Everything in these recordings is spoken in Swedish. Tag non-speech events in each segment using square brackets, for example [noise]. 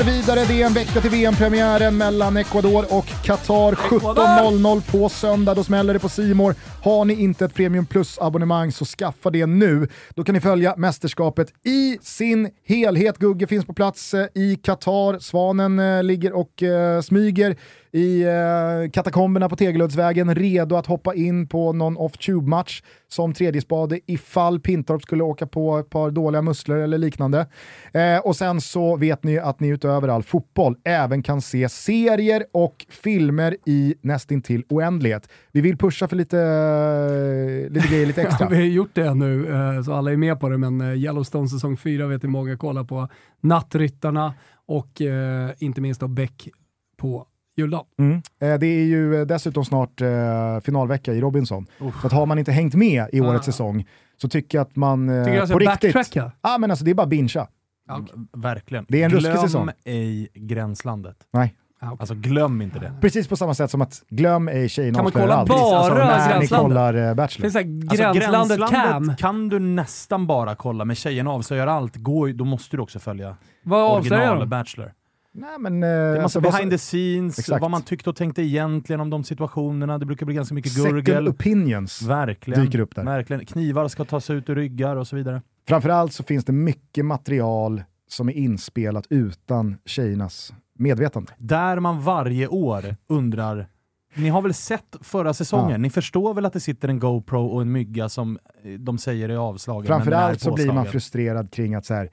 rullar vidare. Det är en vecka till VM-premiären mellan Ecuador och Qatar. 17.00 på söndag, då smäller det på Simor. Har ni inte ett Premium Plus-abonnemang så skaffa det nu. Då kan ni följa mästerskapet i sin helhet. Gugge finns på plats eh, i Qatar. Svanen eh, ligger och eh, smyger i eh, katakomberna på Tegeluddsvägen, redo att hoppa in på någon off-tube-match som tredje spade ifall Pintorp skulle åka på ett par dåliga musslor eller liknande. Eh, och sen så vet ni att ni utöver all fotboll även kan se serier och filmer i nästintill oändlighet. Vi vill pusha för lite, eh, lite grejer lite [laughs] extra. Ja, vi har gjort det nu, eh, så alla är med på det, men eh, Yellowstone säsong 4 vet ni många kollar på. Nattryttarna och eh, inte minst då Beck på juldagen. Mm. Eh, det är ju eh, dessutom snart eh, finalvecka i Robinson. Uh. Så att har man inte hängt med i årets ah. säsong så tycker jag att man eh, tycker jag på riktigt... Ja, ah, men alltså det är bara bingea. Okay. Verkligen. Det är en ruskig säsong. Glöm ej gränslandet. Nej. okay. Alltså glöm inte det. Precis på samma sätt som att glöm ej tjejerna Kan man kolla allt. bara alltså, när ni kollar Bachelor? Finns det gränslandet, alltså, gränslandet kan du nästan bara kolla, men tjejerna avslöjar allt. Går, då måste du också följa Vad original Bachelor. Nej, men, det är massa alltså, behind the scenes, exakt. vad man tyckte och tänkte egentligen om de situationerna. Det brukar bli ganska mycket gurgel. Second opinions verkligen, dyker upp där. Verkligen. Knivar ska tas ut ur ryggar och så vidare. Framförallt så finns det mycket material som är inspelat utan tjejernas medvetande. Där man varje år undrar ni har väl sett förra säsongen? Ja. Ni förstår väl att det sitter en GoPro och en mygga som eh, de säger är avslagen? Framförallt så blir man frustrerad kring att så här,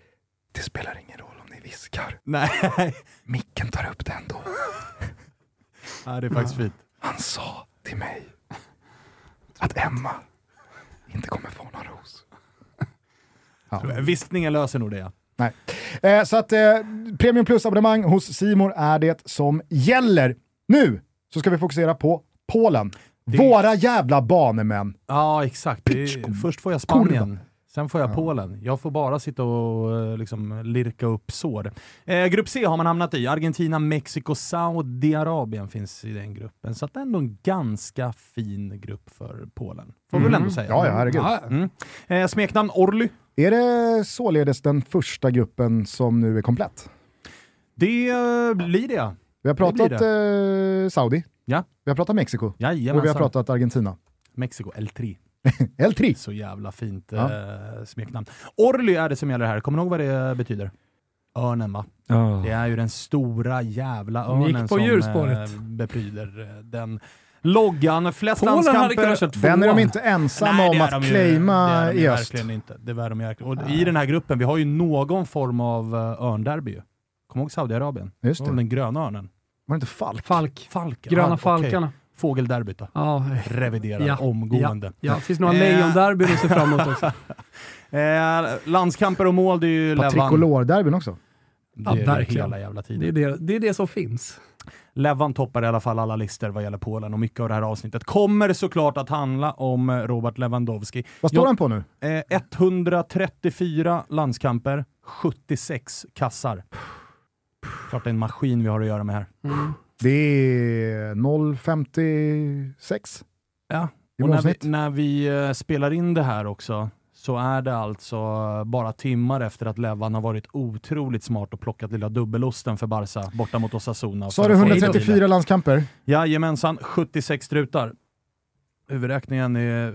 det spelar ingen roll viskar. Nej. Micken tar upp det ändå. ja, det är faktiskt fint. Han sa till mig att Emma inte kommer få någon ros. Ja. Viskningen löser nog det ja. Nej. Eh, så att eh, Premium Plus-abonnemang hos Simor är det som gäller. Nu så ska vi fokusera på Polen. Det... Våra jävla banemän. Ja, exakt. Är... Först får jag Spanien. Sen får jag ja. Polen. Jag får bara sitta och eh, liksom, lirka upp sår. Eh, grupp C har man hamnat i. Argentina, Mexiko, Saudiarabien finns i den gruppen. Så det är ändå en ganska fin grupp för Polen. Får mm. väl ändå säga. Ja, ja herregud. Mm. Eh, smeknamn Orly. Är det således den första gruppen som nu är komplett? Det uh, blir det. Vi har pratat det eh, Saudi. Ja. Vi har pratat Mexiko. Jajamensan. Och vi har pratat Argentina. Mexiko, El Tri. [laughs] El Tri. Så jävla fint ja. eh, smeknamn. Orly är det som gäller här. Kommer du ihåg vad det betyder? Örnen va? Oh. Det är ju den stora jävla örnen som eh, bepryder eh, den loggan. Flest Polen landskamper. Den är de inte ensamma Nej, om att claima i öst. Verkligen inte. Det är de verkligen. Och I den här gruppen, vi har ju någon form av uh, örnderby. Kommer du ihåg Saudiarabien? Just det. Den gröna örnen. Var det inte Falk? Falk. Falk. Gröna ah, falkarna. Okay. Fågelderbyt då? Ja. Revidera ja. omgående. Ja, ja. finns några eh. lejonderbyn att se fram emot också. [laughs] eh, landskamper och mål, det är ju Levan. Tricolor-derbyn också. Det är ja, verkligen. hela jävla tiden. Det är det, det är det som finns. Levan toppar i alla fall alla listor vad gäller Polen och mycket av det här avsnittet kommer såklart att handla om Robert Lewandowski. Vad står Jag, han på nu? Eh, 134 landskamper, 76 kassar. Klart det är en maskin vi har att göra med här. Mm. Det är 0,56 Ja, och när vi, när vi uh, spelar in det här också så är det alltså bara timmar efter att Levan har varit otroligt smart och plockat lilla dubbelosten för Barca borta mot Osasuna. Så har du 134 landskamper? Jajamensan, 76 strutar. Huvudräkningen är...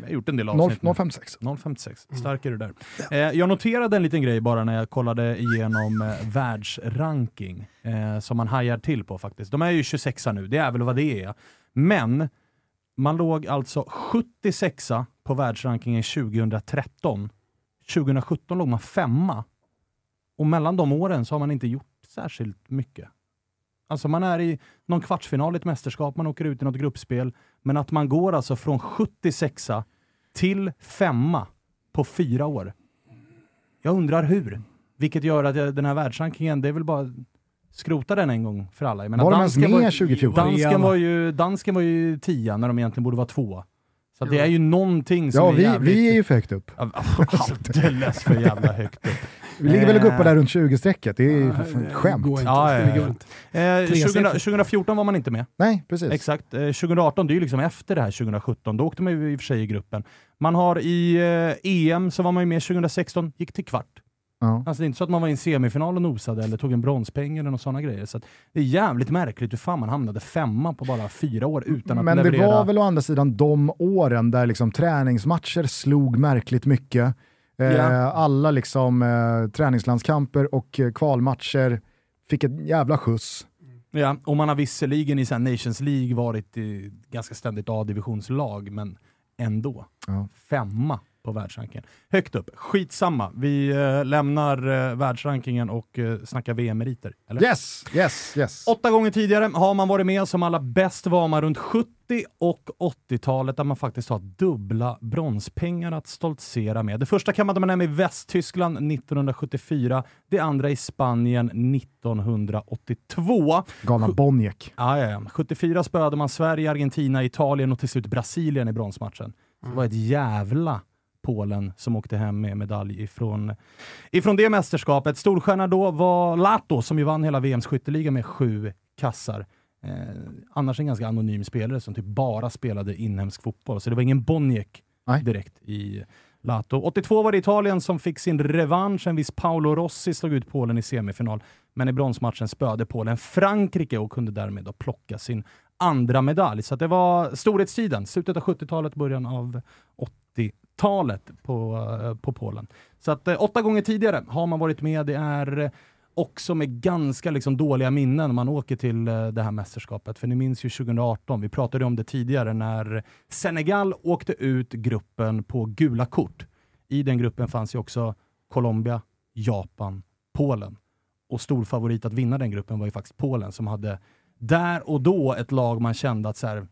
Jag har gjort en del avsnitt 0,56. 0,56. Stark är du där. Eh, jag noterade en liten grej bara när jag kollade igenom eh, världsranking, eh, som man hajar till på faktiskt. De är ju 26 nu, det är väl vad det är. Men man låg alltså 76 på världsrankingen 2013. 2017 låg man femma. Och mellan de åren så har man inte gjort särskilt mycket. Alltså man är i någon kvartsfinal i ett mästerskap, man åker ut i något gruppspel, men att man går alltså från 76 till femma på fyra år. Jag undrar hur. Vilket gör att den här världsrankingen, det är väl bara skrota den en gång för alla. Men var de ens med 2014? Dansken var, ju, dansken var ju tia när de egentligen borde vara två. Så det är ju någonting som ja, är vi, jävligt... vi är ju för högt upp. [laughs] Alldeles för jävla högt upp. Vi ligger väl och guppar där runt 20-strecket, det är ju skämt. Ja, ja, ja. Eh, 20, 2014 var man inte med. Nej, precis. Exakt. Eh, 2018, det är ju liksom efter det här 2017. Då åkte man ju i och för sig i gruppen. Man har i eh, EM så var man ju med 2016, gick till kvart. Ja. Alltså det är inte så att man var i en semifinal och nosade eller tog en bronspeng eller sådana grejer. Så att det är jävligt märkligt hur fan man hamnade femma på bara fyra år utan att Men leverera. det var väl å andra sidan de åren där liksom träningsmatcher slog märkligt mycket. Ja. Alla liksom, eh, träningslandskamper och eh, kvalmatcher fick ett jävla skjuts. Ja, och man har visserligen i så Nations League varit i ganska ständigt A-divisionslag, men ändå. Ja. Femma på världsrankingen. Högt upp. Skitsamma. Vi eh, lämnar eh, världsrankingen och eh, snackar VM-meriter. Eller? Yes, yes, yes. Åtta gånger tidigare har man varit med, som allra bäst var man runt 70 och 80-talet där man faktiskt har dubbla bronspengar att stoltsera med. Det första kammade man hem i Västtyskland 1974, det andra i Spanien 1982. Galna Boniek. Ja, ja, ja. 74 spöade man Sverige, Argentina, Italien och till slut Brasilien i bronsmatchen. Det var ett jävla Polen som åkte hem med medalj ifrån, ifrån det mästerskapet. Storstjärna då var Lato som ju vann hela VMs skytteliga med sju kassar. Eh, annars en ganska anonym spelare som typ bara spelade inhemsk fotboll, så det var ingen Boniek direkt i Lato. 82 var det Italien som fick sin revansch. En viss Paolo Rossi slog ut Polen i semifinal, men i bronsmatchen spöade Polen Frankrike och kunde därmed då plocka sin andra medalj. Så det var storhetstiden, slutet av 70-talet, början av 80-talet på, eh, på Polen. Så att eh, åtta gånger tidigare har man varit med. Det är eh, också med ganska liksom, dåliga minnen man åker till det här mästerskapet. För ni minns ju 2018, vi pratade om det tidigare, när Senegal åkte ut gruppen på gula kort. I den gruppen fanns ju också Colombia, Japan, Polen. Och stor favorit att vinna den gruppen var ju faktiskt Polen som hade där och då ett lag man kände att så här,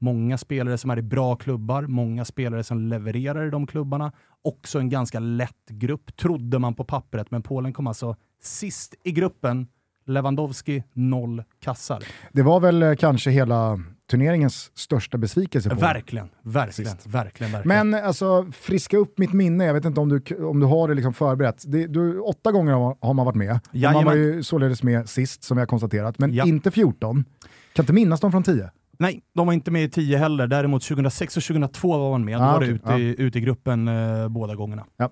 många spelare som är i bra klubbar, många spelare som levererar i de klubbarna. Också en ganska lätt grupp, trodde man på pappret, men Polen kom alltså sist i gruppen. Lewandowski, noll kassar. Det var väl eh, kanske hela turneringens största besvikelse. På. Verkligen, verkligen, verkligen, verkligen. Men alltså, friska upp mitt minne, jag vet inte om du, om du har det liksom förberett. Det, du, åtta gånger har- har man varit med. Man var ju således med sist, som vi har konstaterat, men Ja. inte 14. Kan inte minnas dem från 10. Nej, de var inte med i 10 heller. Däremot 2006 och 2002 var man med. Då Ah, var det ute, i, ute i gruppen eh, båda gångerna. Ja.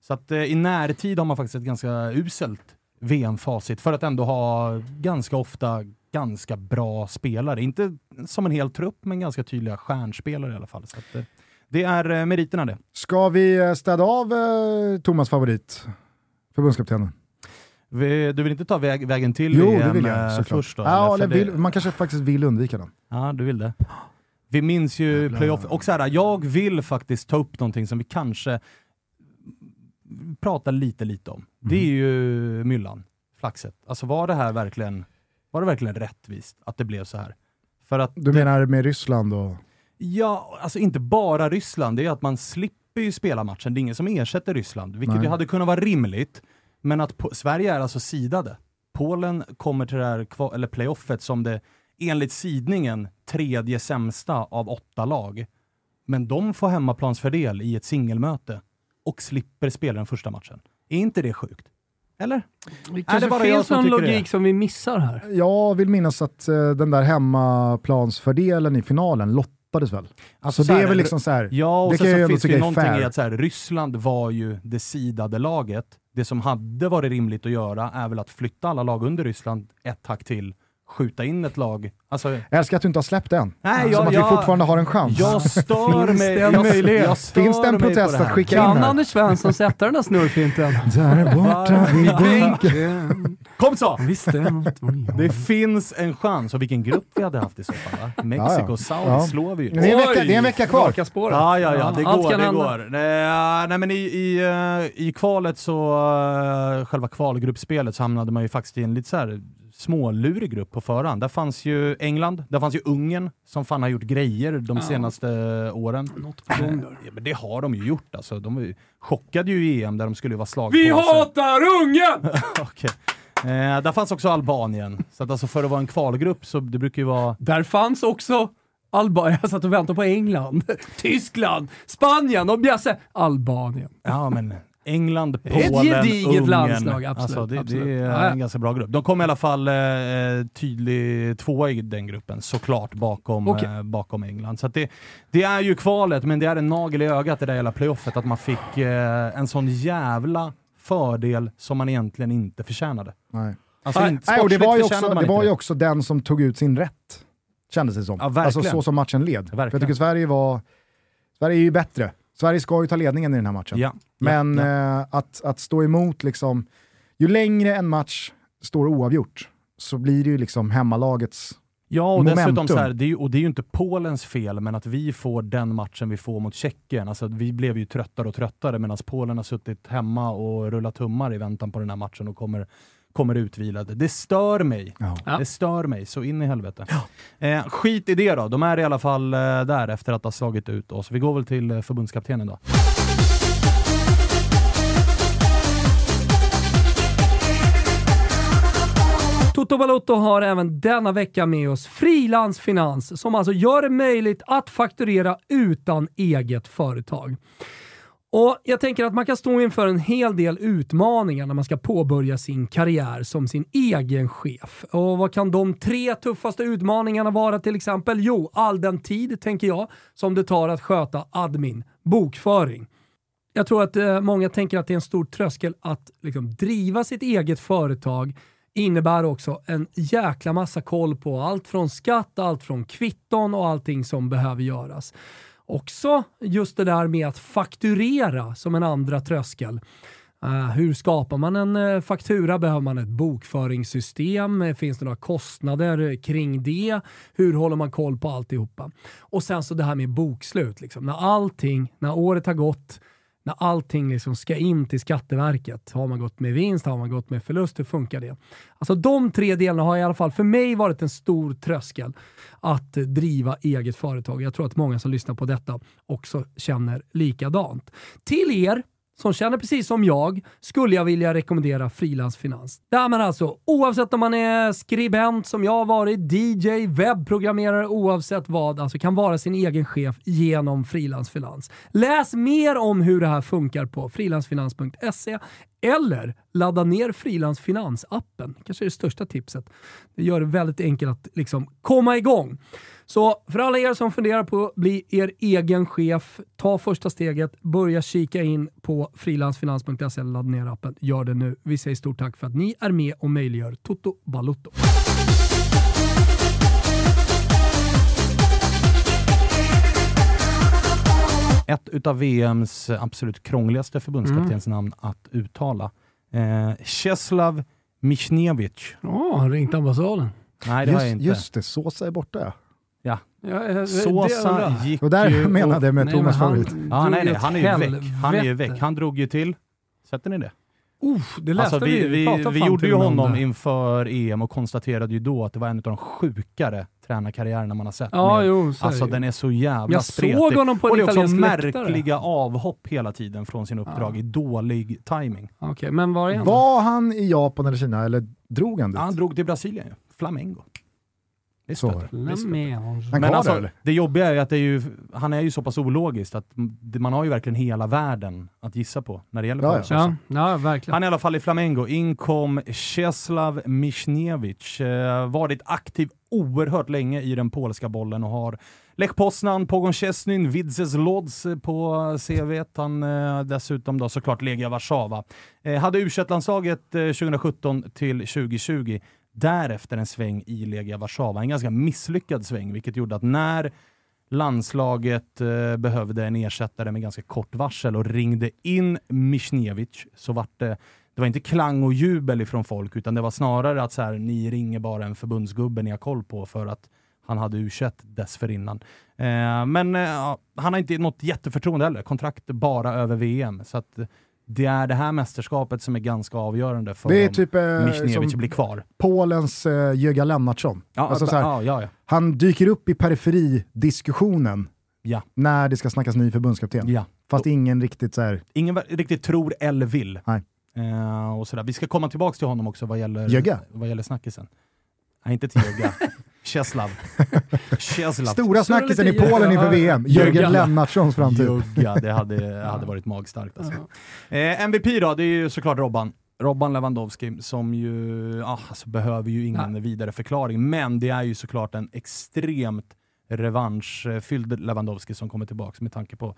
Så att eh, i närtid har man faktiskt ett ganska uselt VM-facit för att ändå ha ganska ofta ganska bra spelare. Inte som en hel trupp, men ganska tydliga stjärnspelare i alla fall. Så att, eh, det är eh, meriterna det. Ska vi eh, städa av eh, Thomas favorit, förbundskaptenen? Vi, du vill inte ta väg, vägen till Jo, VM det vill jag eh, såklart. först då? ja, eller? vill, det- man kanske faktiskt vill undvika den. Ja, du vill det. Vi minns ju Jävlar. playoff. Och så här, jag vill faktiskt ta upp någonting som vi kanske pratar lite, lite om. Det är ju myllan, flaxet. Alltså var det här verkligen, var det verkligen rättvist att det blev så här? För att Du menar med Ryssland och... Ja, alltså inte bara Ryssland. Det är att man slipper ju spela matchen. Det är ingen som ersätter Ryssland, vilket Nej. ju hade kunnat vara rimligt. Men att po- Sverige är alltså sidade. Polen kommer till det här kva- eller playoffet som det enligt sidningen tredje sämsta av åtta lag. Men de får hemmaplansfördel i ett singelmöte och slipper spela den första matchen. Är inte det sjukt? Eller? Det Är kanske det bara jag finns någon tycker det? logik som vi missar här. Jag vill minnas att eh, den där hemmaplansfördelen i finalen lottades väl? Alltså så så det här, är väl liksom så här. Ja, och det sen så ändå finns det ju är någonting fair. i att så här, Ryssland var ju det sidade laget. Det som hade varit rimligt att göra är väl att flytta alla lag under Ryssland ett hack till, skjuta in ett lag. Alltså, Jag älskar att du inte har släppt den. Nej, Som jag- att jag- vi fortfarande har en chans. jag stör Finns mig. det en jag, möjlighet? jag stör Finns det en protest att skicka in Kan? Anders Svensson sätta den [laughs] där snurrfinten? Där borta vid bänken. Kom så! Det finns en chans. Och vilken grupp vi hade haft i så fall va? Mexiko Ja, Saudi Ja. slår vi ju. Det är en vecka, det är en vecka kvar. Ja, ja, ja, det allt går. kan Det hända. går. Nej, nej, men i, i, eh, I kvalet så, eh, själva kvalgruppspelet, så hamnade man ju faktiskt i en lite så här smålurig grupp på förhand. Där fanns ju England, där fanns ju Ungern, som fan har gjort grejer de Ja. senaste åren. Något på gång där. Ja, men det har de ju gjort alltså. De ju- chockade ju i EM där de skulle vara slag Vi hatar ungen! [laughs] Okej. Eh, där fanns också Albanien. Så att alltså för att vara en kvalgrupp så det brukar ju vara... Där fanns också Albanien. [laughs] Jag satt och väntade på England, Tyskland, Spanien och Bjasse. Albanien. Ja, men England, Det är ett Polen, gediget Ungern. landslag, absolut, Alltså, det, absolut. det är Ja, ja. en ganska bra grupp. De kom i alla fall eh, tydlig tvåa i den gruppen, såklart bakom, Okej. eh, bakom England. Så att det, det är ju kvalet, men det är en nagel i ögat det där hela playoffet, att man fick eh, en sån jävla fördel som man egentligen inte förtjänade. Nej. Alltså, Nej, inte, Nej, och det var ju också, det var ju också den som tog ut sin rätt, kändes det som. Ja, verkligen. alltså så som matchen led. För jag Verkligen. tycker Sverige var... Sverige är ju bättre. Sverige ska ju ta ledningen i den här matchen. Ja, Men ja, ja. Eh, att, att stå emot, liksom, ju längre en match står oavgjort så blir det ju liksom hemmalagets Ja, och dessutom momentum. så här, det är ju, och det är ju inte Polens fel, men att vi får den matchen vi får mot Tjeckien. Alltså, vi blev ju tröttare och tröttare medan Polen har suttit hemma och rullat tummar i väntan på den här matchen och kommer, kommer utvilade. Det stör mig. Ja. Ja. Det stör mig så in i helvete. Eh, skit i det då. De är i alla fall eh, där efter att ha slagit ut oss. Vi går väl till eh, förbundskaptenen då. Toto Balotto har även denna vecka med oss Frilansfinans som alltså gör det möjligt att fakturera utan eget företag. Och Jag tänker att man kan stå inför en hel del utmaningar när man ska påbörja sin karriär som sin egen chef. Och Vad kan de tre tuffaste utmaningarna vara till exempel? Jo, all den tid, tänker jag, som det tar att sköta admin, bokföring. Jag tror att eh, många tänker att det är en stor tröskel att liksom, driva sitt eget företag innebär också en jäkla massa koll på allt från skatt, allt från kvitton och allting som behöver göras. Också just det där med att fakturera som en andra tröskel. Uh, hur skapar man en uh, faktura? Behöver man ett bokföringssystem? Eh, finns det några kostnader kring det? Hur håller man koll på alltihopa? Och sen så det här med bokslut. Liksom. När allting, när året har gått, när allting liksom ska in till Skatteverket. Har man gått med vinst? Har man gått med förlust? Hur funkar det? Alltså de tre delarna har i alla fall för mig varit en stor tröskel att driva eget företag. Jag tror att många som lyssnar på detta också känner likadant. Till er som känner precis som jag skulle jag vilja rekommendera Frilansfinans. Där man alltså, oavsett om man är skribent som jag har varit, DJ, webbprogrammerare, oavsett vad, alltså kan vara sin egen chef genom Frilansfinans. Läs mer om hur det här funkar på frilansfinans.se eller ladda ner Frilansfinans-appen. kanske är det största tipset. Det gör det väldigt enkelt att liksom komma igång. Så för alla er som funderar på att bli er egen chef, ta första steget, börja kika in på frilansfinans.se eller ladda ner appen. Gör det nu. Vi säger stort tack för att ni är med och möjliggör Toto Balutto. Ett utav VMs absolut krångligaste förbundskaptensnamn att uttala. Eh, Czeslaw Michniewicz. Ja, han ringt ambassaden. Nej, det har jag Just, inte. just det, Sosa är borta ja. Ja. Ja, eh, det Sosa gick Och där ju... [laughs] jag menade med Nej, Thomas han favorit. Ja, nej, nej, han är ju väck. Han är ju väck. Han drog ju till... Sätter ni det? Uff, det läste Alltså, vi vi. vi, vi gjorde ju honom inför EM och konstaterade ju då att det var en av de sjukare tränarkarriärerna man har sett. Ja, med- jo, Alltså den är så jävla Jag spretig. såg honom på en och det är också italiensk läktare. märkliga avhopp hela tiden från sin uppdrag i dålig timing. Okej, men var är han? Var han i Japan eller Kina eller drog han dit? Ja, han drog till Brasilien ju. Flamengo. Visst Så Visst. Han Men alltså, det jobbiga är ju att det är ju, han är ju så pass ologiskt att man har ju verkligen hela världen att gissa på när det gäller Ja, ja. Ja, verkligen. Han är i alla fall i Flamengo. In kom Czeslaw Michniewicz. Eh, varit aktiv oerhört länge i den polska bollen och har Lech Poznan, Pogon Szczesny, Widzew Lodz på CV. Han eh, dessutom då såklart Legia Warszawa. Eh, hade u landslaget eh, 2017 till 2020. Därefter en sväng i Legia Warszawa. En ganska misslyckad sväng, vilket gjorde att när landslaget eh, behövde en ersättare med ganska kort varsel och ringde in Michniewicz så vart det det var inte klang och jubel ifrån folk, utan det var snarare att så här, ni ringer bara en förbundsgubbe ni har koll på för att han hade u dessförinnan. Eh, men eh, han har inte något jätteförtroende heller. Kontrakt bara över VM. Så att det är det här mästerskapet som är ganska avgörande för Det är om typ eh, Michniewicz blir kvar. Polens eh, Jöga Lennartsson. Ja, Alltså så här, ja, ja. Han dyker upp i periferidiskussionen Ja. när det ska snackas ny förbundskapten. Fast ingen riktigt så här, Ingen riktigt tror eller vill. Eh, och sådär. Vi ska komma tillbaka till honom också vad gäller, vad gäller snackisen. Nej, inte till Jögga. [laughs] Czeslaw. Czeslaw. [laughs] stora snackisen i Polen inför. VM. Jörgen Lennartssons framtid. Jögga, det hade, hade varit magstarkt alltså. Eh, MVP då, det är ju såklart Robban. Robban Lewandowski som ju ah, alltså, behöver ju ingen vidare förklaring, men det är ju såklart en extremt revanschfylld Lewandowski som kommer tillbaka med tanke på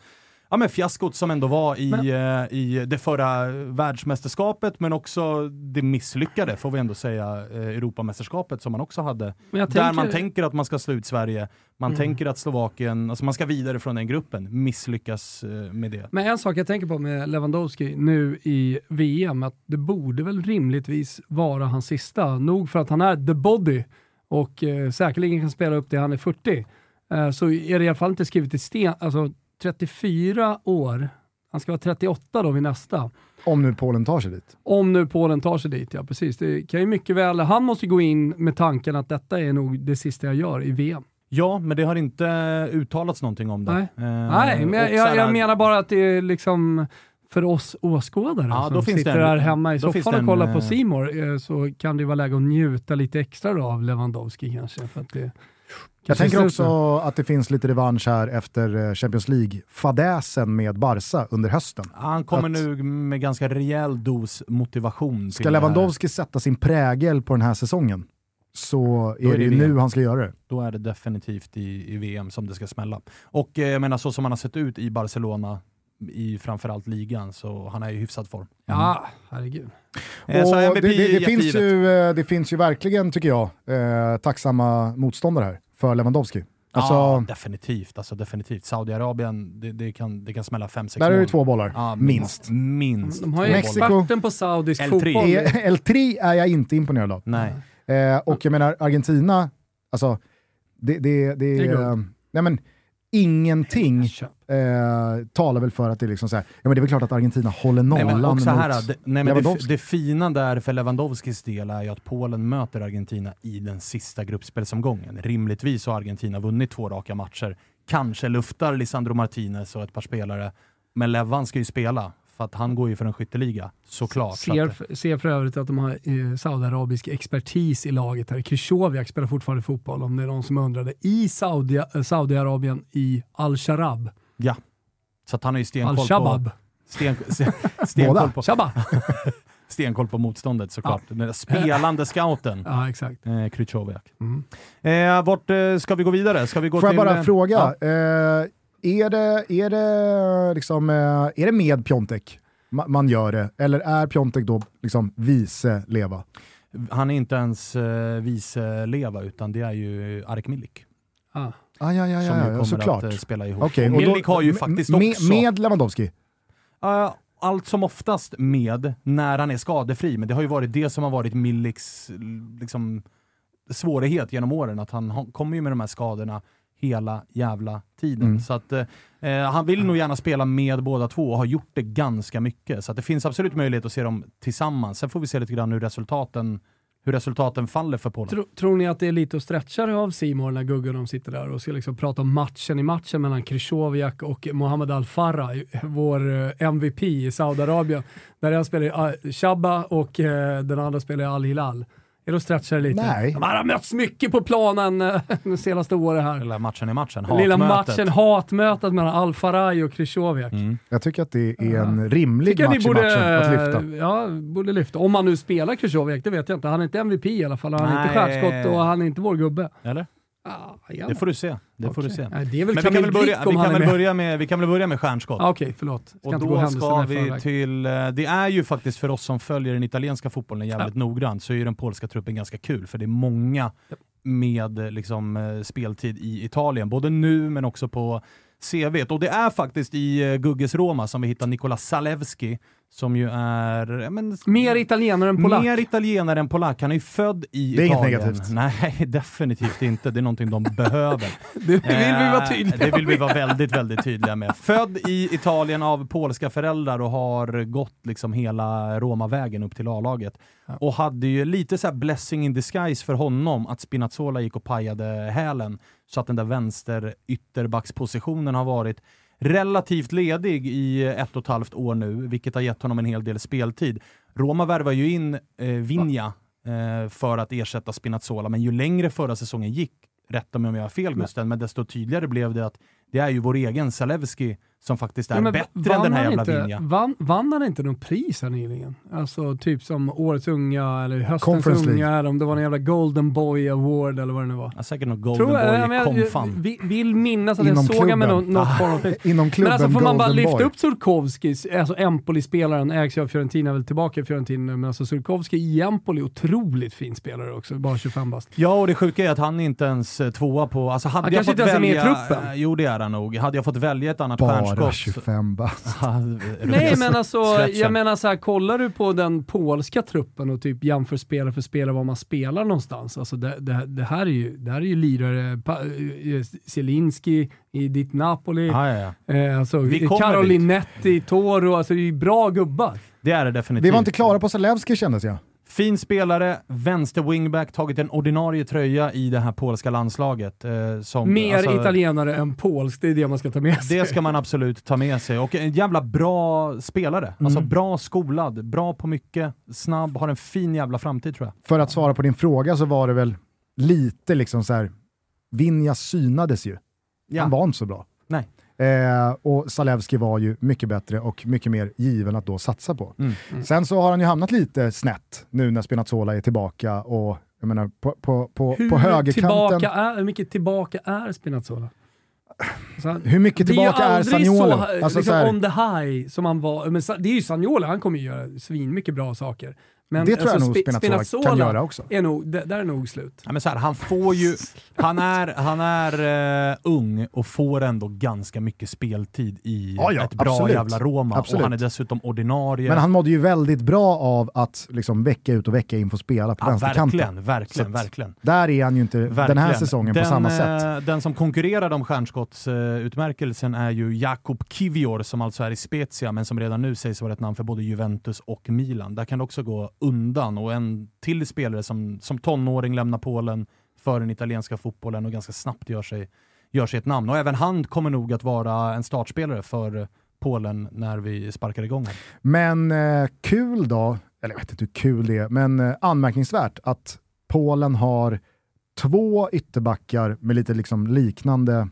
ja, men fiaskot som ändå var i, men, eh, i det förra världsmästerskapet, men också det misslyckade, får vi ändå säga, eh, Europamästerskapet som man också hade. Där tänker... man tänker att man ska slå ut Sverige, man mm. tänker att Slovakien, alltså man ska vidare från den gruppen, misslyckas eh, med det. Men en sak jag tänker på med Lewandowski nu i VM, att det borde väl rimligtvis vara hans sista. Nog för att han är the body och eh, säkerligen kan spela upp det han är 40. Eh, så är det i alla fall inte skrivet i sten. Alltså 34 år, han ska vara 38 då vid nästa. Om nu Polen tar sig dit. Om nu Polen tar sig dit, ja precis. Det kan ju mycket väl, han måste gå in med tanken att detta är nog det sista jag gör i VM. Ja, men det har inte uttalats någonting om det. Nej, eh, Nej men jag, jag, jag, menar bara att det är liksom för oss åskådare ja, som sitter en, här hemma i soffan och kollar en, på Simor eh, så kan det vara läge att njuta lite extra då av Lewandowski kanske. För att det, jag tänker också att det finns lite revansch här efter eh, Champions League-fadäsen med Barca under hösten. Han kommer att, nu med ganska rejäl dos motivation. Ska Lewandowski sätta sin prägel på den här säsongen så är, är det, ju nu han ska göra det. Då är det definitivt i, i VM som det ska smälla. Och eh, jag menar så som han har sett ut i Barcelona i framförallt ligan, så han är i hyfsad form. Mm. Ja, herregud. Eh, det, det, det finns ju, eh, det finns ju verkligen, tycker jag, eh, tacksamma motståndare här för Lewandowski. Alltså, ja, definitivt. Alltså, definitivt. Saudiarabien, det, det, kan, det kan smälla 5-6 Där är det två bollar, ja, minst. minst. De har ju experten på saudisk L3. fotboll. L3 är jag inte imponerad av. Nej. Eh, och jag menar, Argentina, alltså, det, det, det, det är... Nej, men, ingenting eh, talar väl för att det är liksom så här, ja men det är väl klart att Argentina håller nollan nej, men också här, det, nej, men det, det, fina där för Lewandowskis del är ju att Polen möter Argentina i den sista gruppspelsomgången. Rimligtvis har Argentina vunnit två raka matcher. Kanske luftar Lisandro Martinez och ett par spelare, men Levan ska ju spela för att han går ju för en skytteliga, såklart. Ser, så att, ser för övrigt att de har eh, saudiarabisk expertis i laget här. Krychowiak spelar fortfarande fotboll, om det är någon som undrade, i Saudi, eh, Saudiarabien i Al-Sharab. Ja, så att han har ju stenkoll på... Sten, [laughs] sten, stenkoll på [laughs] stenkoll på motståndet såklart. Ja. Den spelande scouten. Ja, exakt. Eh, Krychowiak. Mm. Eh, vart eh, ska vi gå vidare? Ska vi gå Får till, jag bara fråga? Ja. Eh, är det, är det, liksom, eh, är det med Piontek man gör det, eller är Piontek då liksom vice Leva? Han är inte ens uh, vice Leva, utan det är ju Arek Milik. Ah. Ah, ja, ja, ja, som ja, kommer såklart. att uh, spela ihop. Okay, och Milik har ju faktiskt också... Med Lewandowski? Uh, allt som oftast med när han är skadefri, men det har ju varit det som har varit Miliks liksom, svårighet genom åren, att han kommer ju med de här skadorna hela jävla tiden. Mm. Så att, eh, han vill nog gärna spela med båda två och har gjort det ganska mycket. Så det finns absolut möjlighet att se dem tillsammans. Sen får vi se lite grann hur resultaten hur resultaten faller för Polen. Tror, tror ni att det är lite att stretcha det av Simon när Gugge de sitter där och ska liksom prata om matchen i matchen mellan Krychowiak och Mohamed Al-Farah, vår eh, MVP i Saudiarabien. Där en spelar i ah, Shabba och eh, den andra spelar i Al-Hilal. Är det att stretcha det lite? Nej. Man har mötts mycket på planen eh, [laughs] de senaste åren här. Lilla matchen i matchen, hatmötet. Lilla matchen, hatmötet mellan Al-Faraj och Krychowiak. Mm. Jag tycker att det är en rimlig tycker match borde, i matchen att lyfta. Ja, borde lyfta. Om man nu spelar Krychowiak, det vet jag inte. Han är inte MVP i alla fall. Han är Nej. inte stjärnskott och han är inte vår gubbe. Eller? Ah, det får du se. Det okay. får du se. Nej, det är väl Men vi kan väl, börja, vi, kan väl börja med, vi kan väl börja med stjärnskott. Ah, Okej, okay, förlåt. Ska och då ska vi till... Eh, det är ju faktiskt för oss som följer den italienska fotbollen jävligt ja. noggrant, så är den polska truppen ganska kul, för det är många ja. med liksom, eh, speltid i Italien, både nu men också på CV. Och det är faktiskt i eh, Gugges Roma som vi hittar Nikola Salewski, som ju är... Men, mer italienare än polack. Mer italienare än polack. Han är ju född i det är Italien. Inget negativt. Nej, [laughs] definitivt inte. Det är någonting de behöver. [laughs] det vill vi vara tydliga med. Det vill vi vara väldigt, väldigt tydliga med. Född i Italien av polska föräldrar och har gått liksom hela Roma-vägen upp till A-laget. Ja. Och hade ju lite så blessing in disguise för honom att Spinazzola gick och pajade hälen så att den där vänster ytterbackspositionen har varit relativt ledig i ett och ett halvt år nu, vilket har gett honom en hel del speltid. Roma värvar ju in eh, Vinja eh, för att ersätta Spinazzola, men ju längre förra säsongen gick, rätta mig om jag har fel Gusten, men desto tydligare blev det att det är ju vår egen Zalewski som faktiskt är Ja, men bättre än den här jävla inte, Vinja. vann, vann han inte någon pris här nyligen? Alltså typ som Årets Unga eller Höstens Conference. Unga, eller om det var en jävla Golden Boy Award eller vad det nu var. Ja, säkert något Golden Tror jag, Boy jag, jag, Komfan. vi- vill minnas att jag Inom såg han med klubben. något, något form av pris. [laughs] Inom Men klubben alltså får man bara lyfta Boy. upp Surkovski, alltså Empoli-spelaren, ägs ju av Fiorentina, väl tillbaka i Fiorentina nu, men alltså Surkovski i Empoli, otroligt fin spelare också, bara 25 bast. Ja, och det sjuka är att han är inte ens eh, tvåa på... Alltså hade Han jag kanske fått inte ens är med i välja, truppen. Jo, det är han nog. Hade jag fått välja ett annat Bara stjärnskott... 25 bast. [laughs] Nej men alltså, jag menar så här, kollar du på den polska truppen och typ jämför spelare för spelare var man spelar någonstans. Alltså det, det, det, här, är ju, det här är ju lirare, Pa- eh, Zielinski i ditt Napoli, Ja, ja, ja. eh, alltså Carolinetti i Toro, alltså det är ju bra gubbar. Det är det definitivt. Vi var inte klara på Zalewski kändes jag. Fin spelare, vänster wingback, tagit en ordinarie tröja i det här polska landslaget. Eh, som, Mer alltså, italienare än polsk, det är det man ska ta med sig. Det ska man absolut ta med sig. Och en jävla bra spelare. Alltså Mm. bra skolad, bra på mycket, snabb, har en fin jävla framtid tror jag. För att svara på din fråga så var det väl lite liksom så här. Vinja synades ju. Ja. Han var inte så bra. Nej. Eh, och Zalewski var ju mycket bättre och mycket mer given att då satsa på. Mm. Sen så har han ju hamnat lite snett nu när Spinazzola är tillbaka och jag menar på, på, på, hur, på högerkanten. tillbaka är, hur mycket tillbaka är Spinazzola? Så han- Hur mycket tillbaka är är, ju aldrig Zaniolo? så Alltså, liksom, så här, on the high som han var. Men det är ju Zaniolo, han kommer ju göra svin mycket bra saker. Men det tror jag nog Spi- Spinazzola, kan göra också. Är nog, det, där är nog slut. Ja, men så här, han får ju... [laughs] Han är, han är eh, ung och får ändå ganska mycket speltid i Ja, ja, ett bra absolut. jävla Roma. Absolut. Och han är dessutom ordinarie. Men han mådde ju väldigt bra av att liksom vecka ut och vecka in få spela på ja, vänsterkanten. verkligen, verkligen, verkligen. Där är han ju inte Verkligen. den här säsongen den, på samma eh, sätt. Den som konkurrerar om stjärnskottsutmärkelsen är ju Jakub Kivior som alltså är i Spezia men som redan nu sägs vara ett namn för både Juventus och Milan. Där kan det också gå undan och en till spelare som, som tonåring lämnar Polen för den italienska fotbollen och ganska snabbt gör sig, gör sig ett namn. Och även han kommer nog att vara en startspelare för Polen när vi sparkar igång. Men eh, kul då, eller jag vet inte hur kul det är, men eh, anmärkningsvärt att Polen har två ytterbackar med lite liksom liknande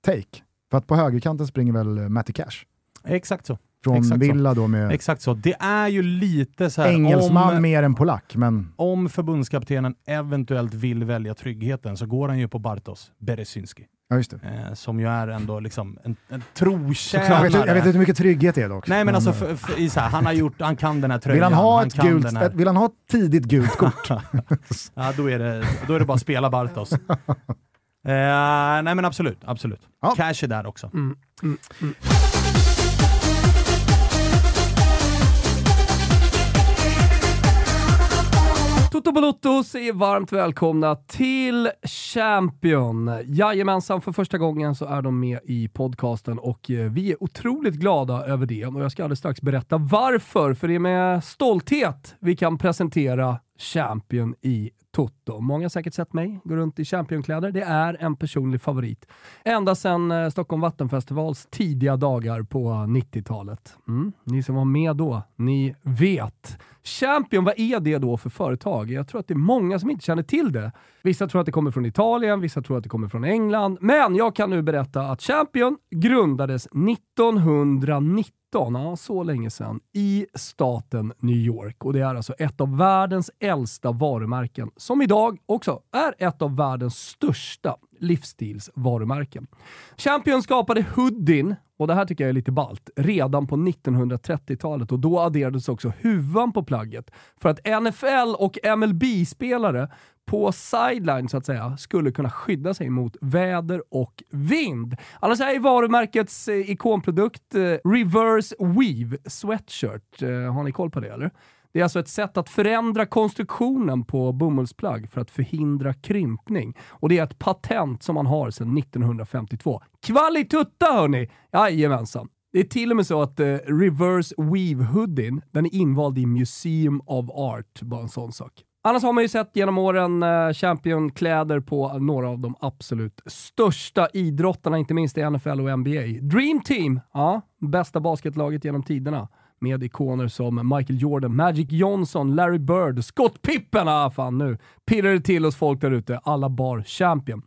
take. För att på högerkanten springer väl eh, Matty Cash. Exakt så. Från Exakt så. Villa då med Exakt så. Det är ju lite så här engelsman om, mer än polack, men om förbundskaptenen eventuellt vill välja tryggheten så går han ju på Bartos Beresynski. ja, just det. Eh, som ju är ändå liksom en, en trotjänare. jag, vet, jag vet inte hur mycket trygghet det är dock. Nej men alltså, eh, för, för, i så här, han har gjort, han kan den här tröjan. vill han ha ett kan gult, den här- ett, vill han ha ett tidigt gult kort? [laughs] Ja, då är, det, då är det bara att spela Bartos. [laughs] eh, nej men absolut, absolut. Ja. Cash är där också. Mm, mm, mm. Toto Balotto säger varmt välkomna till Champion. Jajamensan, för första gången så är de med i podcasten och eh, vi är otroligt glada över det. Och jag ska alldeles strax berätta varför, för det är med stolthet vi kan presentera Champion i Toto. Många har säkert sett mig gå runt i Championkläder. Det är en personlig favorit. Ända sedan eh, Stockholm Vattenfestivals tidiga dagar på 90-talet. Mm. Ni som var med då, ni vet. Champion, vad är det då för företag? Jag tror att det är många som inte känner till det. Vissa tror att det kommer från Italien, vissa tror att det kommer från England. Men jag kan nu berätta att Champion grundades 1919 ja, så länge sedan, i staten New York. Och det är alltså ett av världens äldsta varumärken, som idag också är ett av världens största livsstilsvarumärken. Champion skapade hoodien, och det här tycker jag är lite balt, redan på 1930-talet och då adderades också huvan på plagget för att NFL och MLB-spelare på sideline så att säga skulle kunna skydda sig mot väder och vind. Annars är varumärkets eh, ikonprodukt eh, Reverse Weave Sweatshirt. Eh, har ni koll på det eller? Det är alltså ett sätt att förändra konstruktionen på bomullsplagg för att förhindra krympning. Och det är ett patent som man har sedan 1952. Kvalitutta hörni! Jajamensan. Det är till och med så att eh, Reverse Weave Hoodien, den är invald i Museum of Art. Bara en sån sak. Annars har man ju sett genom åren eh, Champion-kläder på några av de absolut största idrottarna, inte minst i NFL och NBA. Dream Team, ja, bästa basketlaget genom tiderna med ikoner som Michael Jordan, Magic Johnson, Larry Bird, Scott Pippen. Ah, fan nu pirrar det till hos folk där ute. Alla bar champion.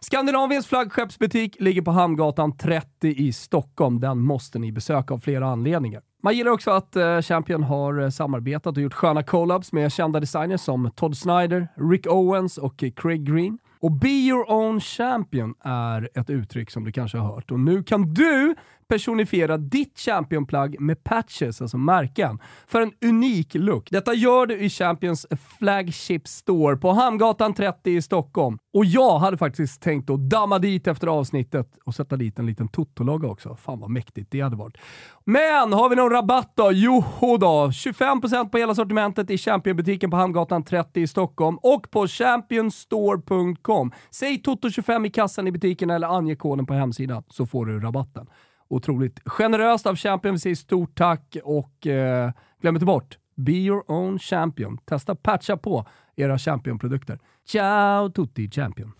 Skandinaviens flaggskeppsbutik ligger på Hamngatan 30 i Stockholm. Den måste ni besöka av flera anledningar. Man gillar också att eh, Champion har eh, samarbetat och gjort sköna collabs med kända designers som Todd Snyder, Rick Owens och Craig Green. Och Be Your Own Champion är ett uttryck som du kanske har hört. Och nu kan du personifiera ditt championplagg med patches, alltså märken, för en unik look. Detta gör du i Champions Flagship Store på Hamngatan 30 i Stockholm. Och jag hade faktiskt tänkt att damma dit efter avsnittet och sätta dit en liten Toto-logga också. Fan vad mäktigt det hade varit. Men har vi någon rabatt då? Joho då! 25% på hela sortimentet i Championbutiken på Hamngatan 30 i Stockholm och på championstore.com. Säg Toto25 i kassan i butiken eller ange koden på hemsidan så får du rabatten. Otroligt generöst av Champion. Vi säger stort tack och eh, glöm inte bort, be your own champion. Testa patcha på era Champion-produkter. Ciao tutti Champion!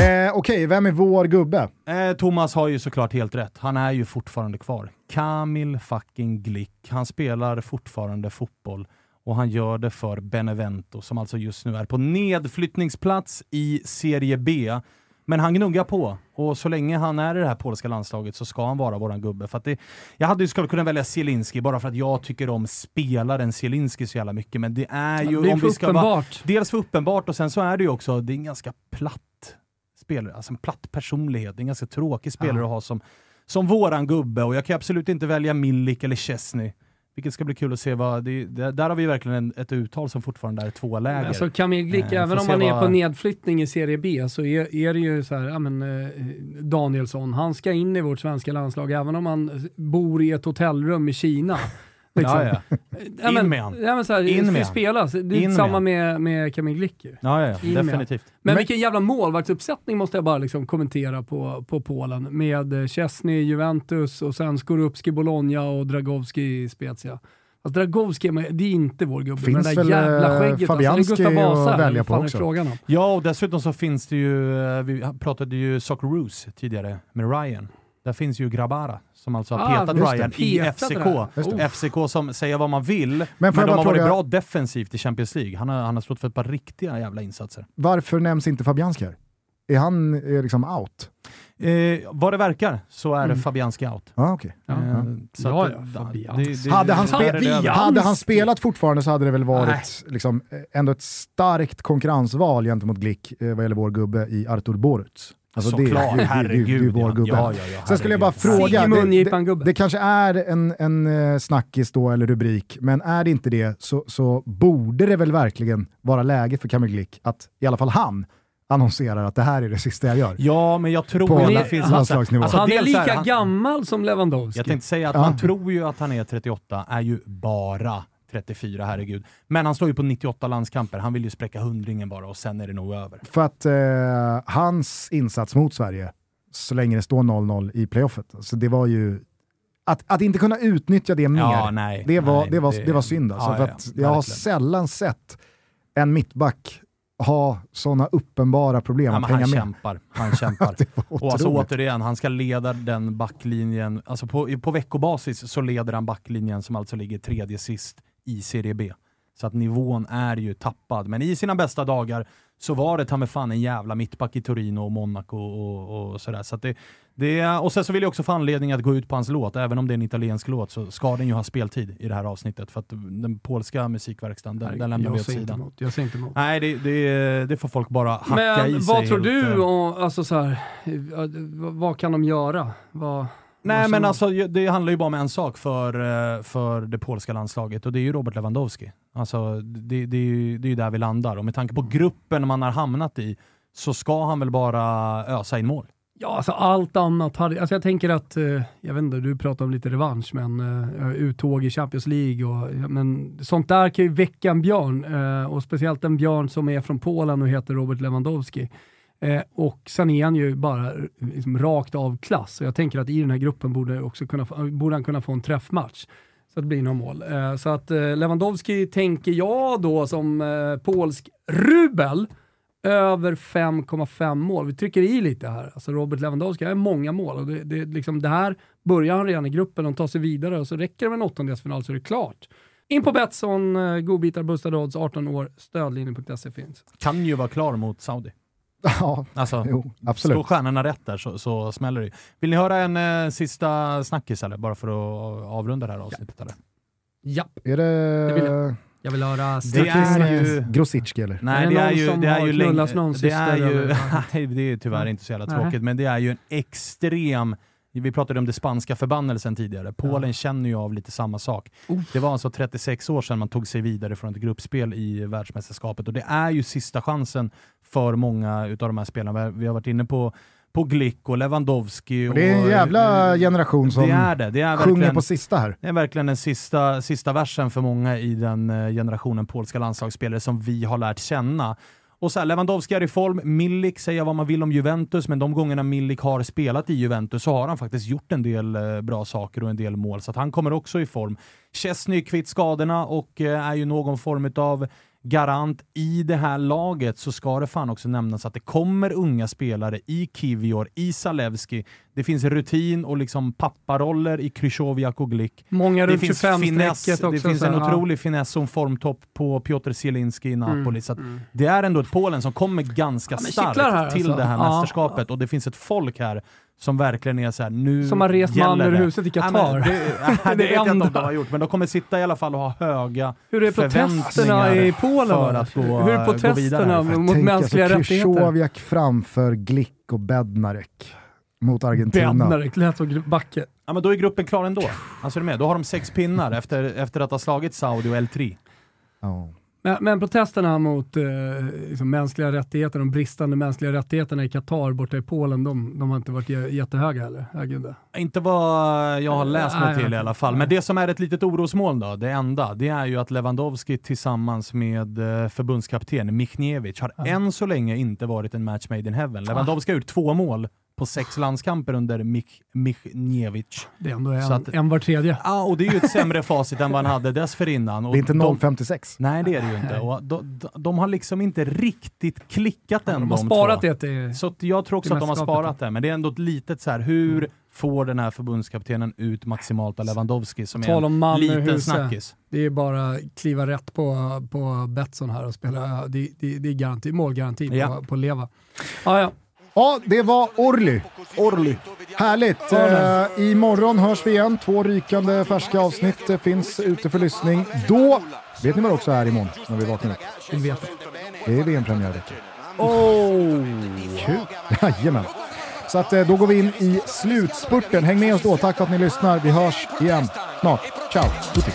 Eh, Okej, okay, vem är vår gubbe? Eh, Thomas har ju såklart helt rätt. Han är ju fortfarande kvar. Kamil fucking Glick. Han spelar fortfarande fotboll och han gör det för Benevento som alltså just nu är på nedflyttningsplats i Serie B. Men han gnuggar på och så länge han är i det här polska landslaget så ska han vara våran gubbe. För det, jag hade ju skulle kunna välja Zielinski bara för att jag tycker om spelaren Zielinski så jävla mycket, men det är ju... Det är om vi ska uppenbart. Vara, dels för uppenbart och sen så är det ju också, det är en ganska platt spelare, alltså en platt personlighet. Det är en ganska tråkig spelare ja. att ha som, som våran gubbe och jag kan absolut inte välja Milik eller Chesney. Vilket ska bli kul att se. Vad, det, där har vi verkligen en, ett uttal som fortfarande är två läger. Alltså Kamil Glick, eh, även om man är på nedflyttning i Serie B så är, är det ju så här, ja, men, eh, Danielsson, han ska in i vårt svenska landslag även om han bor i ett hotellrum i Kina. Liksom. Ja, ja. In med han. Ja, men så här, In med spelas. Det är In samma med, med Kamil Glick Ja, ja, ja. definitivt. Men, men vilken jävla målvaktsuppsättning måste jag bara liksom kommentera på, på Polen. Med eh, Chesney, Juventus och sen Skorupski, Bologna och Dragowski, Spezia. Alltså Dragowski, det är inte vår gubbe finns med det där jävla eh, skägget. Fabianski alltså. Vasa, att välja på också. Frågan om. Ja, och dessutom så finns det ju, eh, vi pratade ju Socceroos tidigare med Ryan. Där finns ju Grabara som alltså har ah, petat Ryan i FCK. FCK som säger vad man vill, men, men de har varit bra defensivt i Champions League. Han har, han har stått för ett par riktiga jävla insatser. Varför nämns inte Fabianski här? Är han är liksom out? Eh, vad det verkar så är mm. Fabianski out. Ah, okay. Eh, ja, ja, ja, hade, han hade han spelat fortfarande så hade det väl varit liksom, ändå ett starkt konkurrensval gentemot Glick eh, vad gäller vår gubbe i Artur Boruts. Alltså Såklart, det, herregud. Det, det, det är vår gubbe. Ja, ja, ja, Sen skulle jag bara fråga, det, det, kanske är en, en uh, snackis då, eller rubrik, men är det inte det så, så borde det väl verkligen vara läge för Kamil Glick att i alla fall han annonserar att det här är det sista jag gör. Ja, men jag tror på att det finns landslagsnivå. Alltså, han är lika han, gammal som Lewandowski. Jag tänkte säga att man tror ju att han är 38, är ju bara 34, herregud. Men han står ju på 98 landskamper, han vill ju spräcka hundringen bara och sen är det nog över. För att eh, hans insats mot Sverige, så länge det står 0-0 i playoffet, alltså det var ju att, att inte kunna utnyttja det mer, ja, nej, det, var, nej, det, var, det, det var synd. Alltså, ja, för att ja, jag har sällan sett en mittback ha sådana uppenbara problem ja, att hänga han med. Kämpar. Han kämpar. och alltså återigen, han ska leda den backlinjen, alltså på, på veckobasis så leder han backlinjen som alltså ligger tredje sist i Serie B. Så att nivån är ju tappad. Men i sina bästa dagar så var det ta med fan en jävla mittback i Torino och Monaco och, och sådär. Så det, det, och sen så vill jag också få anledning att gå ut på hans låt. Även om det är en italiensk låt så ska den ju ha speltid i det här avsnittet. För att den polska musikverkstaden, den, den lämnar vi åt sidan. Emot. Jag ser inte emot. Nej, det, det, det, får folk bara hacka Men, i sig. Men vad tror du, och, alltså så här, vad kan de göra? Vad... Nej men alltså det handlar ju bara om en sak för, eh, för det polska landslaget och det är ju Robert Lewandowski. Alltså det, det, är ju, det är där vi landar och med tanke på gruppen man har hamnat i så ska han väl bara ösa in mål. Ja, alltså allt annat hade... Alltså jag tänker att, eh, jag vet inte, du pratar om lite revansch, men uh, uttåg i Champions League och men sånt där kan ju väcka en björn och speciellt en björn som är från Polen och heter Robert Lewandowski. Eh, och sen är han ju bara liksom, rakt av klass. Och jag tänker att i den här gruppen borde, också kunna, borde han kunna få en träffmatch. Så att det blir några mål. Eh, så att eh, Lewandowski tänker jag då som eh, polsk rubel över 5,5 mål. Vi trycker i lite här. Alltså Robert Lewandowski har många mål. Och det, det, liksom, det här börjar han redan i gruppen, de tar sig vidare och så räcker det med en åttondelsfinal så är det klart. In på Betsson, eh, godbitar, boostade odds, 18 år, stödlinjen.se finns. Kan ju vara klar mot Saudi. Ja, Alltså, jo, absolut. slå stjärnorna rätt där så, så smäller det. Vill ni höra en eh, sista snackis eller? Bara för att avrunda det här avsnittet eller? Japp, Är det... Det vill jag vill höra Det är ju... Grosicki eller? Nej, Är det det är ju... Det är ju det är ju, eller? nej, det är tyvärr inte så jävla tråkigt, men det är ju en extrem vi pratade om det spanska förbannelsen tidigare. Polen känner ju av lite samma sak. Det var alltså 36 år sedan man tog sig vidare från ett gruppspel i världsmästerskapet och det är ju sista chansen för många utav de här spelarna. Vi har varit inne på, på Glick och Lewandowski. Och det är en och- jävla generation som det är det. Det är sjunger verkligen- på sista här. det är verkligen den sista, sista versen för många i den eh, generationen polska landslagsspelare som vi har lärt känna. Och så här, Lewandowski är i form, Milik säger vad man vill om Juventus, men de gångerna Milik har spelat i Juventus så har han faktiskt gjort en del eh, bra saker och en del mål, så att han kommer också i form. Chesney är kvitt skadorna och eh, är ju någon form av garant i det här laget så ska det fan också nämnas att det kommer unga spelare i Kivior, i Zalewski. Det finns rutin och liksom papparoller i Krychowiak och Glick. Många runt finns, 25-strecket finess, också. det finns en ja. otrolig finess som formtopp på Piotr Zielinski i Napoli. Mm, så mm. Det är ändå ett Polen som kommer ganska Ja, starkt till alltså. det här Ja, mästerskapet och det finns ett folk här som verkligen är så här, nu Som har rest man ur huset i Ja, Qatar. men det, [laughs] det, det vet jag inte om de har gjort, men de kommer sitta i alla fall och ha höga Hur är protesterna i Polen? för att gå, Hur är vidare. protesterna mot Tänk mänskliga alltså rättigheter? Krychowiak framför Glick och Bednarek mot Argentina. Bednarek, lät som Backe. Ja, men då är gruppen klar ändå. Alltså är du med? Då har de sex pinnar efter, efter att ha slagit Saudi och L3. Ja. Men, men protesterna mot eh, liksom mänskliga rättigheter, de bristande mänskliga rättigheterna i Qatar borta i Polen, de, de har inte varit jä- jättehöga heller. Herregud. Inte vad jag har läst mig till i alla fall. Men det som är ett litet orosmoln då, det enda, det är ju att Lewandowski tillsammans med eh, förbundskapten Michniewicz har än så länge inte varit en match made in heaven. Lewandowski har gjort två mål på sex landskamper under Mich Michniewicz. Det är ändå en, att- en var tredje. Ja, och det är ju ett sämre facit än vad han hade dessförinnan. Och Det är inte de- 0,56. Nej, det är det ju inte. Och de, de, de har liksom inte riktigt klickat än De har de sparat två. det till... Så jag tror också att de har sparat det, men det är ändå ett litet så här. hur får den här förbundskaptenen ut maximalt av Lewandowski som är Tal om en man liten huset. snackis? Det är bara kliva rätt på, på Betsson här och spela. Det, det, det är garanti, målgaranti Ja. på, på Leva. Ja, ja. Ja, det var Orly. Orly. Härligt. Eh, imorgon hörs vi igen. Två rykande färska avsnitt eh, finns ute för lyssning. Då vet ni vad det också är imorgon när vi vaknar upp? Vi vet det. Det är VM-premiärvecka. Oh! Kul! [laughs] Jajamän. Så att, eh, då går vi in i slutspurten. Häng med oss då. Tack för att ni lyssnar. Vi hörs igen snart. Ciao! Tutti.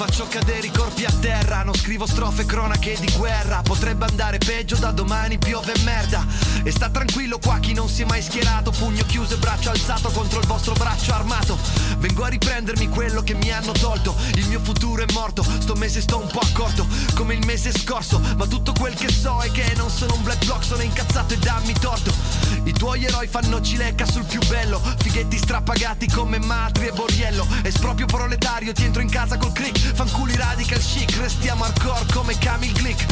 Faccio cadere i corpi a terra, non scrivo strofe cronache di guerra. Potrebbe andare peggio da domani, piove merda. E sta tranquillo qua chi non si è mai schierato, pugno chiuso e braccio alzato contro il vostro braccio armato. Vengo a riprendermi quello che mi hanno tolto. Il mio futuro è morto, sto mese sto un po' accorto, come il mese scorso. Ma tutto quel che so è che non sono un black block, sono incazzato e dammi torto. I tuoi eroi fanno cilecca sul più bello, fighetti strappagati come matri e borriello. Esproprio proletario, ti entro in casa col click. Fanculi radical chic, restiamo hardcore come Camille Glick.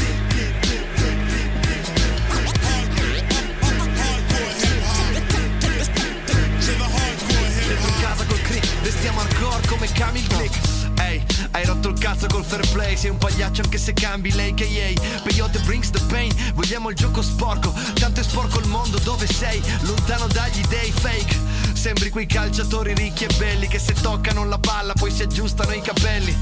Dentro casa col click, restiamo hardcore come Camille Glick. Ehi, hai rotto il cazzo col fair play Sei un pagliaccio anche se cambi l'AKA Peyote brings the pain Vogliamo il gioco sporco Tanto è sporco il mondo dove sei Lontano dagli dei fake Sembri quei calciatori ricchi e belli Che se toccano la palla poi si aggiustano i capelli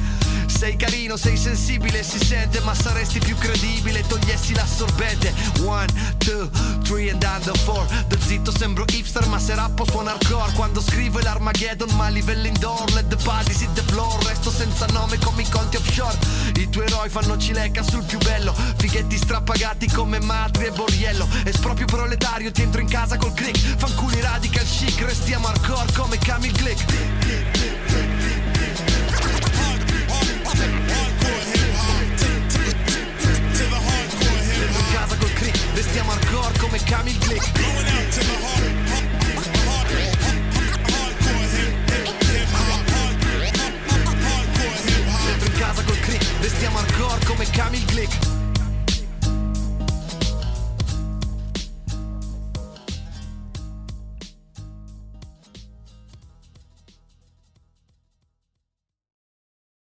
sei carino, sei sensibile, si sente, ma saresti più credibile, togliessi l'assorbente. One, two, three and under four. Da zitto sembro hipster, ma se rappo suona hardcore. Quando scrivo l'Armageddon, ma a livello indoor. Let the bodies hit the floor, resto senza nome come i conti offshore. I tuoi eroi fanno cilecca sul più bello. Fighetti strappagati come matri e borriello. Esproprio proletario, ti entro in casa col click. Fanculi radical chic, siamo hardcore come Camille Glick. Dentro casa col crick, restiamo hardcore come Camille Glick. Dentro casa col crick, restiamo hardcore come Camille Glick.